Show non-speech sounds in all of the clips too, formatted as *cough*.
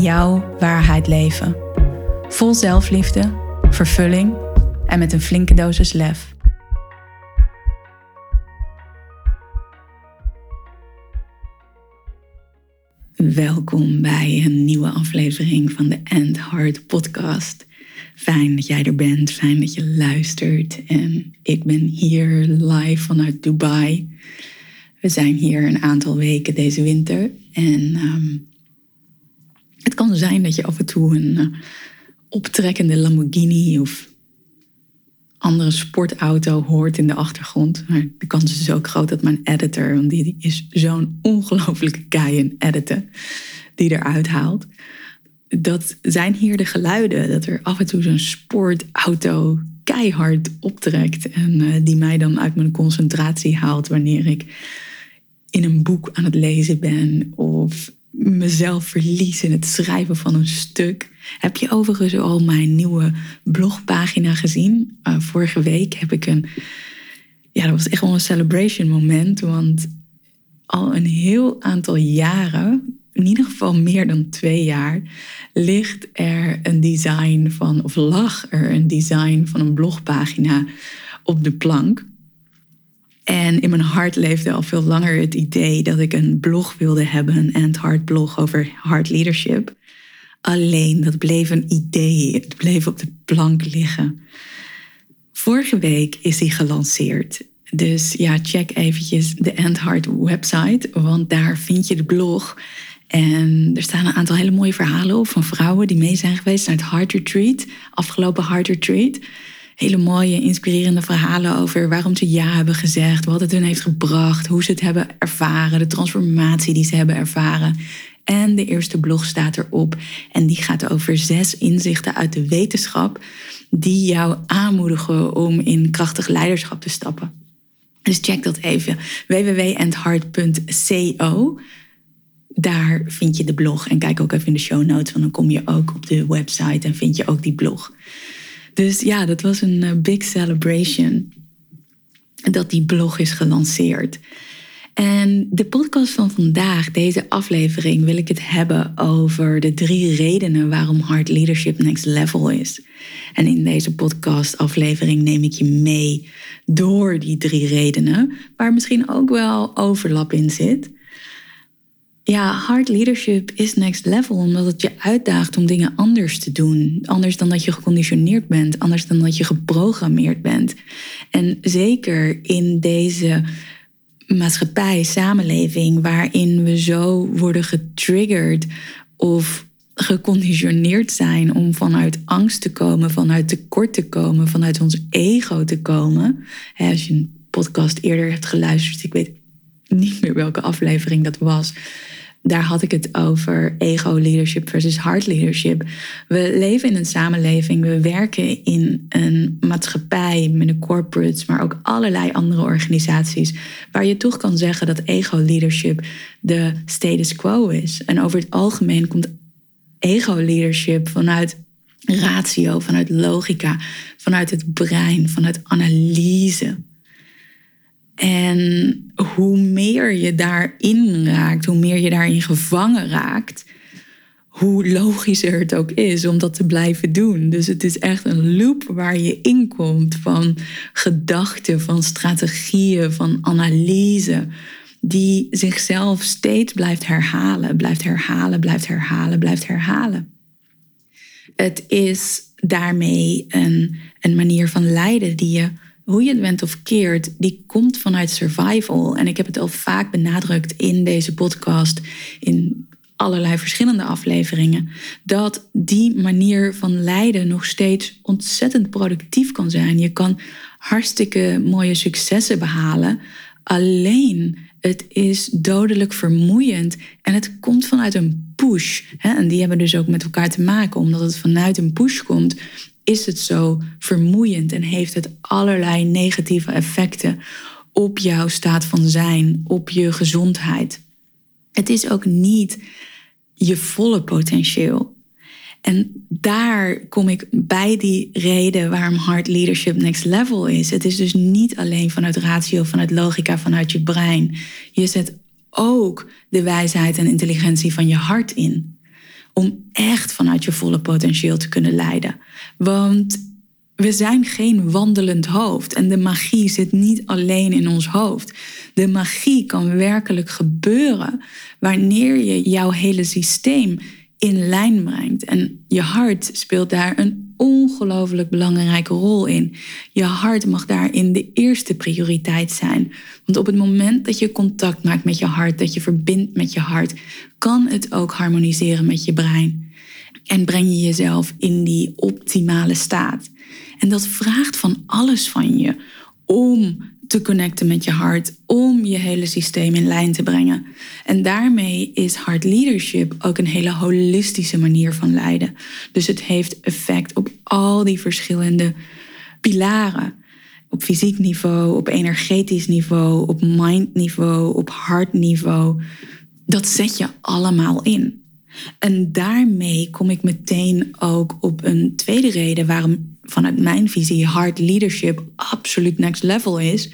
jouw waarheid leven. Vol zelfliefde, vervulling en met een flinke dosis lef. Welkom bij een nieuwe aflevering van de End Heart podcast. Fijn dat jij er bent, fijn dat je luistert. En ik ben hier live vanuit Dubai. We zijn hier een aantal weken deze winter. En ehm, het kan zijn dat je af en toe een uh, optrekkende Lamborghini of andere sportauto hoort in de achtergrond. Maar de kans is ook groot dat mijn editor, want die is zo'n ongelofelijke kei in editen, die eruit haalt. Dat zijn hier de geluiden, dat er af en toe zo'n sportauto keihard optrekt en uh, die mij dan uit mijn concentratie haalt wanneer ik in een boek aan het lezen ben of mezelf verlies in het schrijven van een stuk. Heb je overigens al mijn nieuwe blogpagina gezien? Uh, vorige week heb ik een. Ja, dat was echt wel een celebration moment. Want al een heel aantal jaren, in ieder geval meer dan twee jaar, ligt er een design van, of lag er een design van een blogpagina op de plank. En in mijn hart leefde al veel langer het idee dat ik een blog wilde hebben, een hard blog over hard leadership. Alleen dat bleef een idee, het bleef op de plank liggen. Vorige week is die gelanceerd. Dus ja, check eventjes de Endhard website, want daar vind je de blog. En er staan een aantal hele mooie verhalen op van vrouwen die mee zijn geweest naar het Heart Retreat, afgelopen Heart Retreat hele mooie, inspirerende verhalen over waarom ze ja hebben gezegd, wat het hun heeft gebracht, hoe ze het hebben ervaren, de transformatie die ze hebben ervaren. En de eerste blog staat erop en die gaat over zes inzichten uit de wetenschap die jou aanmoedigen om in krachtig leiderschap te stappen. Dus check dat even. www.endhart.co. Daar vind je de blog en kijk ook even in de show notes, want dan kom je ook op de website en vind je ook die blog. Dus ja, dat was een eh, big celebration dat die blog is gelanceerd. En de podcast van vandaag, deze aflevering, wil ik het hebben over de drie redenen waarom Hard Leadership Next Level is. En in deze podcast-aflevering neem ik je mee door die drie redenen, waar misschien ook wel overlap in zit ja, hard leadership is next level, omdat het je uitdaagt om dingen anders te doen. Anders dan dat je geconditioneerd bent, anders dan dat je geprogrammeerd bent. En zeker in deze maatschappij, samenleving, waarin we zo worden getriggerd of geconditioneerd zijn om vanuit angst te komen, vanuit tekort te komen, vanuit ons ego te komen. Als je een podcast eerder hebt geluisterd, ik weet niet meer welke aflevering dat was daar had ik het over ego-leadership versus hard leadership. We leven in een samenleving, we werken in een maatschappij met de corporates, maar ook allerlei andere organisaties, waar je toch kan zeggen dat ego-leadership de status quo is. En over het algemeen komt ego-leadership vanuit ratio, vanuit logica, vanuit het brein, vanuit analyse. En hoe meer je daarin raakt, hoe meer je daarin gevangen raakt, hoe logischer het ook is om dat te blijven doen. Dus het is echt een loop waar je in komt van gedachten, van strategieën, van analyse, die zichzelf steeds blijft herhalen, blijft herhalen, blijft herhalen, blijft herhalen. Het is daarmee een, een manier van lijden die je hoe je het went of keert, die komt vanuit survival. En ik heb het al vaak benadrukt in deze podcast, in allerlei verschillende afleveringen, dat die manier van lijden nog steeds ontzettend productief kan zijn. Je kan hartstikke mooie successen behalen. Alleen het is dodelijk vermoeiend en het komt vanuit een push. En die hebben dus ook met elkaar te maken, omdat het vanuit een push komt, is het zo vermoeiend en heeft het allerlei negatieve effecten op jouw staat van zijn, op je gezondheid. Het is ook niet je volle potentieel. En daar kom ik bij die reden waarom hard leadership next level is. Het is dus niet alleen vanuit ratio, vanuit logica, vanuit je brein. Je zet ook de wijsheid en intelligentie van je hart in. Om echt vanuit je volle potentieel te kunnen leiden. Want we zijn geen wandelend hoofd en de magie zit niet alleen in ons hoofd. De magie kan werkelijk gebeuren wanneer je jouw hele systeem in lijn brengt. En je hart speelt daar een ongelooflijk belangrijke rol in. Je hart mag daarin de eerste prioriteit zijn. Want op het moment dat je contact maakt met je hart, dat je verbindt met je hart, kan het ook harmoniseren met je brein. En breng je jezelf in die optimale staat. En dat vraagt van alles van je om te connecten met je hart, om je hele systeem in lijn te brengen. En daarmee is hard leadership ook een hele holistische manier van leiden. Dus het heeft effect op al die verschillende pilaren. Op fysiek niveau, op energetisch niveau, op mind niveau, op hartniveau. Dat zet je allemaal in. En daarmee kom ik meteen ook op een tweede reden waarom vanuit mijn visie hard leadership absoluut next level is.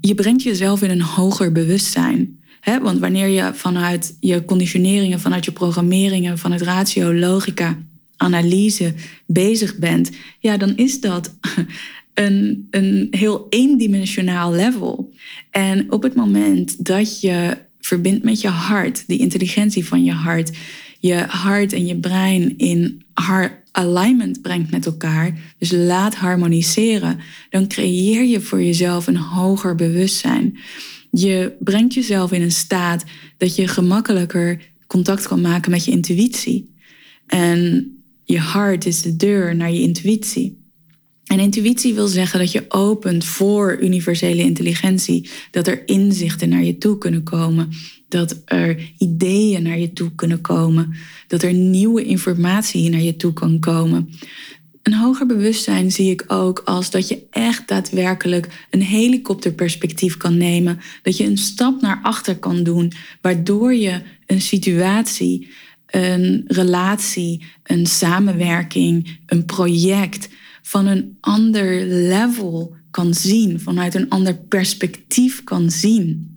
Je brengt jezelf in een hoger bewustzijn. Want wanneer je vanuit je conditioneringen, vanuit je programmeringen, vanuit ratio, logica, analyse bezig bent, ja, dan is dat *laughs* een, een heel eendimensionaal level. En op het moment dat je verbindt met je hart, die intelligentie van je hart, je hart en je brein in alignment brengt met elkaar, dus laat harmoniseren, dan creëer je voor jezelf een hoger bewustzijn. Je brengt jezelf in een staat dat je gemakkelijker contact kan maken met je intuïtie. En je hart is de deur naar je intuïtie. En intuïtie wil zeggen dat je opent voor universele intelligentie, dat er inzichten naar je toe kunnen komen, dat er ideeën naar je toe kunnen komen, dat er nieuwe informatie naar je toe kan komen. Een hoger bewustzijn zie ik ook als dat je echt daadwerkelijk een helikopterperspectief kan nemen, dat je een stap naar achter kan doen, waardoor je een situatie, een relatie, een samenwerking, een project van een ander level kan zien, vanuit een ander perspectief kan zien.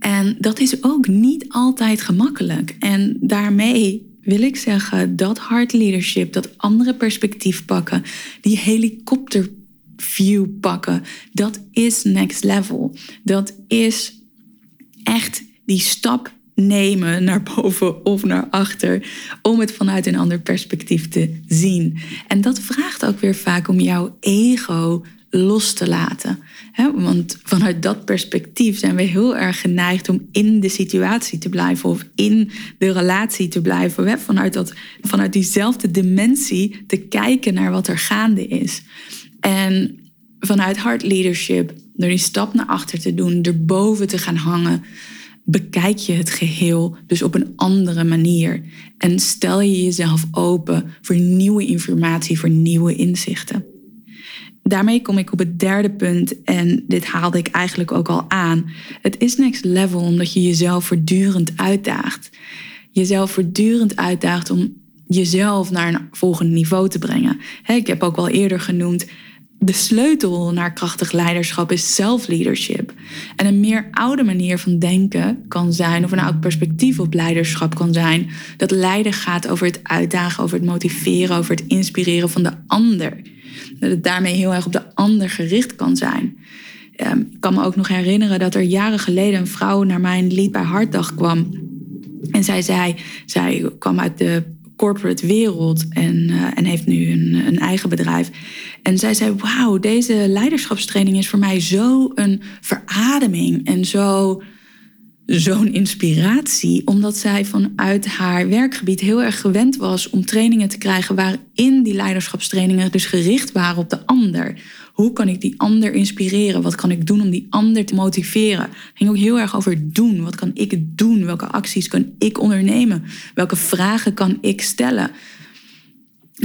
En dat is ook niet altijd gemakkelijk. En daarmee wil ik zeggen dat hard leadership, dat andere perspectief pakken, die helikopterview pakken, dat is next level. Dat is echt die stap nemen naar boven of naar achter om het vanuit een ander perspectief te zien. En dat vraagt ook weer vaak om jouw ego los te laten. Want vanuit dat perspectief zijn we heel erg geneigd om in de situatie te blijven of in de relatie te blijven. Vanuit, dat, vanuit diezelfde dimensie te kijken naar wat er gaande is. En vanuit hard leadership, door die stap naar achter te doen, erboven te gaan hangen, bekijk je het geheel dus op een andere manier. En stel je jezelf open voor nieuwe informatie, voor nieuwe inzichten daarmee kom ik op het derde punt en dit haalde ik eigenlijk ook al aan. Het is next level omdat je jezelf voortdurend uitdaagt. Jezelf voortdurend uitdaagt om jezelf naar een volgend niveau te brengen. Ik heb ook al eerder genoemd, de sleutel naar krachtig leiderschap is self-leadership. En een meer oude manier van denken kan zijn, of een oud perspectief op leiderschap kan zijn, dat leiden gaat over het uitdagen, over het motiveren, over het inspireren van de ander. Dat het daarmee heel erg op de ander gericht kan zijn. Ehm, ik kan me ook nog herinneren dat er jaren geleden een vrouw naar mijn lied bij Hartdag kwam. En zij zei, zij kwam uit de corporate wereld en, uh, en heeft nu een, een, eigen bedrijf. En zij zei: Wauw, deze leiderschapstraining is voor mij zo een verademing en zo zo'n inspiratie, omdat zij vanuit haar werkgebied heel erg gewend was om trainingen te krijgen waarin die leiderschapstrainingen dus gericht waren op de ander. Hoe kan ik die ander inspireren? Wat kan ik doen om die ander te motiveren? Het ging ook heel erg over doen. Wat kan ik doen? Welke acties kan ik ondernemen? Welke vragen kan ik stellen?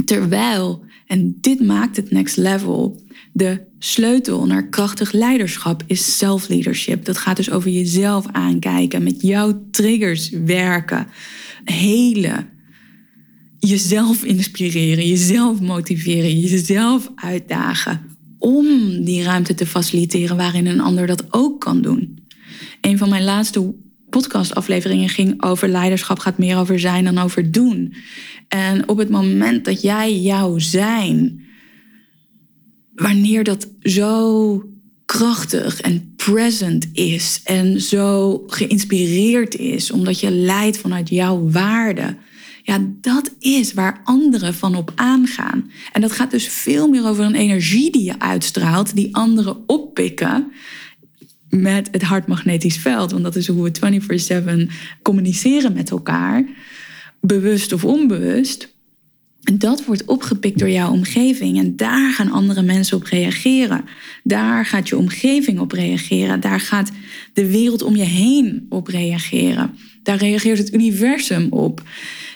Terwijl, en dit maakt het next level, de sleutel naar krachtig leiderschap is self-leadership. Dat gaat dus over jezelf aankijken, met jouw triggers werken, helen, jezelf inspireren, jezelf motiveren, jezelf uitdagen om die ruimte te faciliteren waarin een ander dat ook kan doen. Een van mijn laatste podcastafleveringen ging over leiderschap gaat meer over zijn dan over doen. En op het moment dat jij jouw zijn, wanneer dat zo krachtig en present is en zo geïnspireerd is, omdat je leidt vanuit jouw waarde. Ja, dat is waar anderen van op aangaan. En dat gaat dus veel meer over een energie die je uitstraalt, die anderen oppikken met het hartmagnetisch veld. Want dat is hoe we 24/7 communiceren met elkaar, bewust of onbewust. En dat wordt opgepikt door jouw omgeving. En daar gaan andere mensen op reageren. Daar gaat je omgeving op reageren. Daar gaat de wereld om je heen op reageren. Daar reageert het universum op.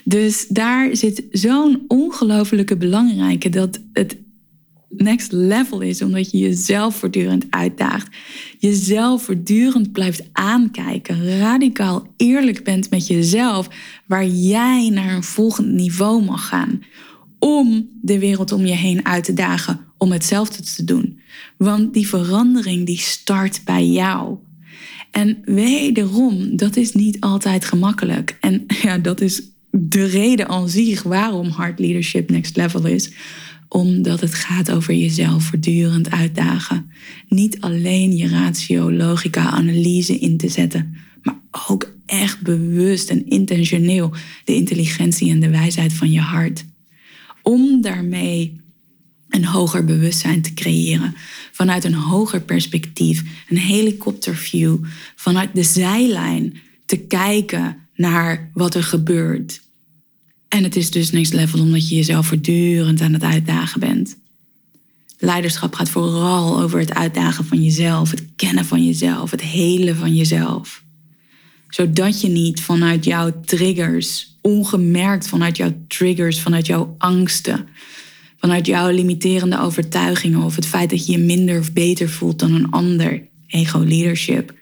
Dus daar zit zo'n ongelofelijke belangrijke dat het next level is, omdat je jezelf voortdurend uitdaagt. Jezelf voortdurend blijft aankijken, radicaal eerlijk bent met jezelf, waar jij naar een volgend niveau mag gaan. Om de wereld om je heen uit te dagen om hetzelfde te doen. Want die verandering die start bij jou. En wederom, dat is niet altijd gemakkelijk. En *laughs* ja, dat is de reden aan zich waarom hard leadership next level is omdat het gaat over jezelf voortdurend uitdagen. Niet alleen je ratio, logica, analyse in te zetten, maar ook echt bewust en intentioneel de intelligentie en de wijsheid van je hart. Om daarmee een hoger bewustzijn te creëren. Vanuit een hoger perspectief, een helikopterview, vanuit de zijlijn te kijken naar wat er gebeurt. En het is dus next level omdat je jezelf voortdurend aan het uitdagen bent. Leiderschap gaat vooral over het uitdagen van jezelf, het kennen van jezelf, het helen van jezelf. Zodat je niet vanuit jouw triggers, ongemerkt vanuit jouw triggers, vanuit jouw angsten, vanuit jouw limiterende overtuigingen of het feit dat je je minder of beter voelt dan een ander, ego-leadership,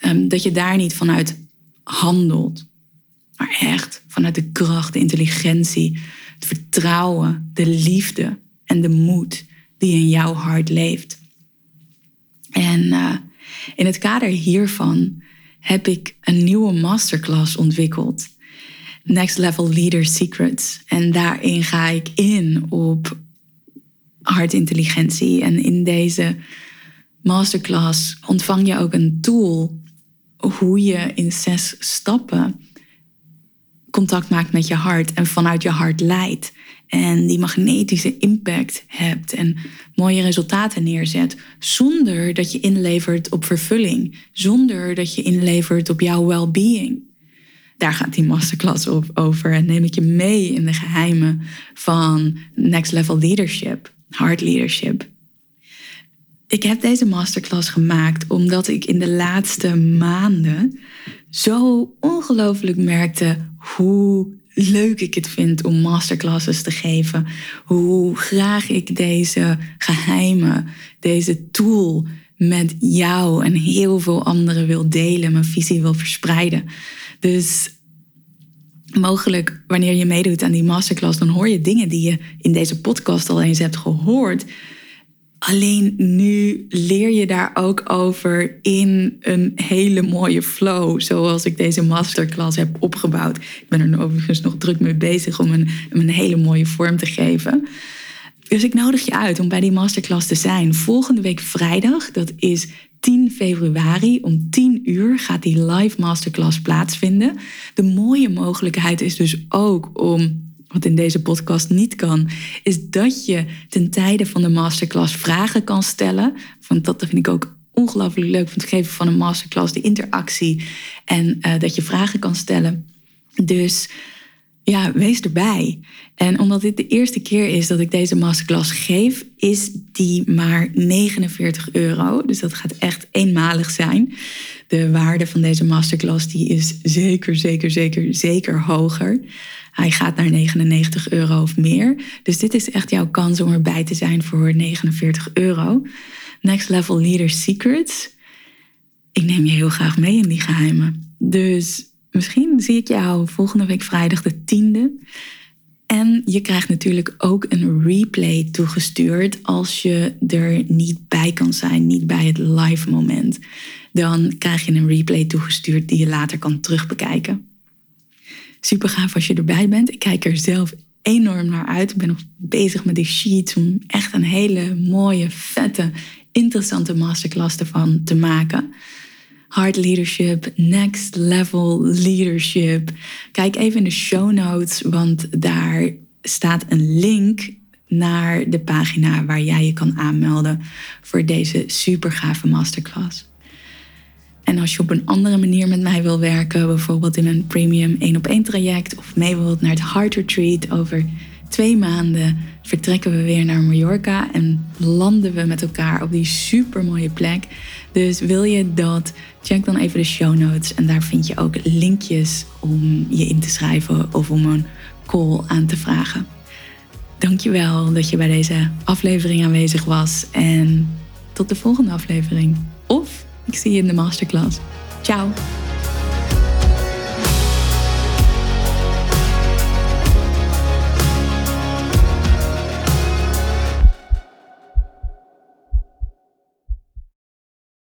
ehm, dat je daar niet vanuit handelt maar echt vanuit de kracht, de intelligentie, het vertrouwen, de liefde en de moed die in jouw hart leeft. En eh, in het kader hiervan heb ik een nieuwe masterclass ontwikkeld. Next Level Leader Secrets. En daarin ga ik in op hartintelligentie. En in deze masterclass ontvang je ook een tool hoe je in zes stappen contact maakt met je hart en vanuit je hart leidt. En die magnetische impact hebt en mooie resultaten neerzet. Zonder dat je inlevert op vervulling. Zonder dat je inlevert op jouw well-being. Daar gaat die masterclass op over. En neem ik je mee in de geheimen van next level leadership. Heart leadership. Ik heb deze masterclass gemaakt omdat ik in de laatste maanden zo ongelooflijk merkte hoe leuk ik het vind om masterclasses te geven. Hoe graag ik deze geheimen, deze tool met jou en heel veel anderen wil delen, mijn visie wil verspreiden. Dus mogelijk wanneer je meedoet aan die masterclass, dan hoor je dingen die je in deze podcast al eens hebt gehoord. Alleen nu leer je daar ook over in een hele mooie flow, zoals ik deze masterclass heb opgebouwd. Ik ben er overigens nog druk mee bezig om een, een hele mooie vorm te geven. Dus ik nodig je uit om bij die masterclass te zijn. Volgende week vrijdag, dat is 10 februari om 10 uur gaat die live masterclass plaatsvinden. De mooie mogelijkheid is dus ook om wat in deze podcast niet kan, is dat je ten tijde van de masterclass vragen kan stellen. Want dat vind ik ook ongelooflijk leuk van het geven van een masterclass, de interactie en uh, dat je vragen kan stellen. Dus ja, wees erbij. En omdat dit de eerste keer is dat ik deze masterclass geef, is die maar 49 euro. Dus dat gaat echt eenmalig zijn. De waarde van deze masterclass die is zeker, zeker, zeker, zeker hoger. Hij gaat naar 99 euro of meer. Dus dit is echt jouw kans om erbij te zijn voor 49 euro. Next Level Leader Secrets. Ik neem je heel graag mee in die geheimen. Dus misschien zie ik jou volgende week vrijdag de 10e. En je krijgt natuurlijk ook een replay toegestuurd als je er niet bij kan zijn, niet bij het live moment. Dan krijg je een replay toegestuurd die je later kan terugbekijken. Super gaaf als je erbij bent. Ik kijk er zelf enorm naar uit. Ik ben nog bezig met die sheets om echt een hele mooie, vette, interessante masterclass ervan te maken. Hard Leadership, Next Level Leadership. Kijk even in de show notes, want daar staat een link naar de pagina waar jij je kan aanmelden voor deze super gave masterclass. En als je op een andere manier met mij wil werken, bijvoorbeeld in een premium 1 op 1 traject of mee wilt naar het Heart Retreat over twee maanden vertrekken we weer naar Mallorca en landen we met elkaar op die super mooie plek. Dus wil je dat, check dan even de show notes en daar vind je ook linkjes om je in te schrijven of om een call aan te vragen. Dankjewel dat je bij deze aflevering aanwezig was en tot de volgende aflevering. Of ik zie je in de masterclass. Ciao!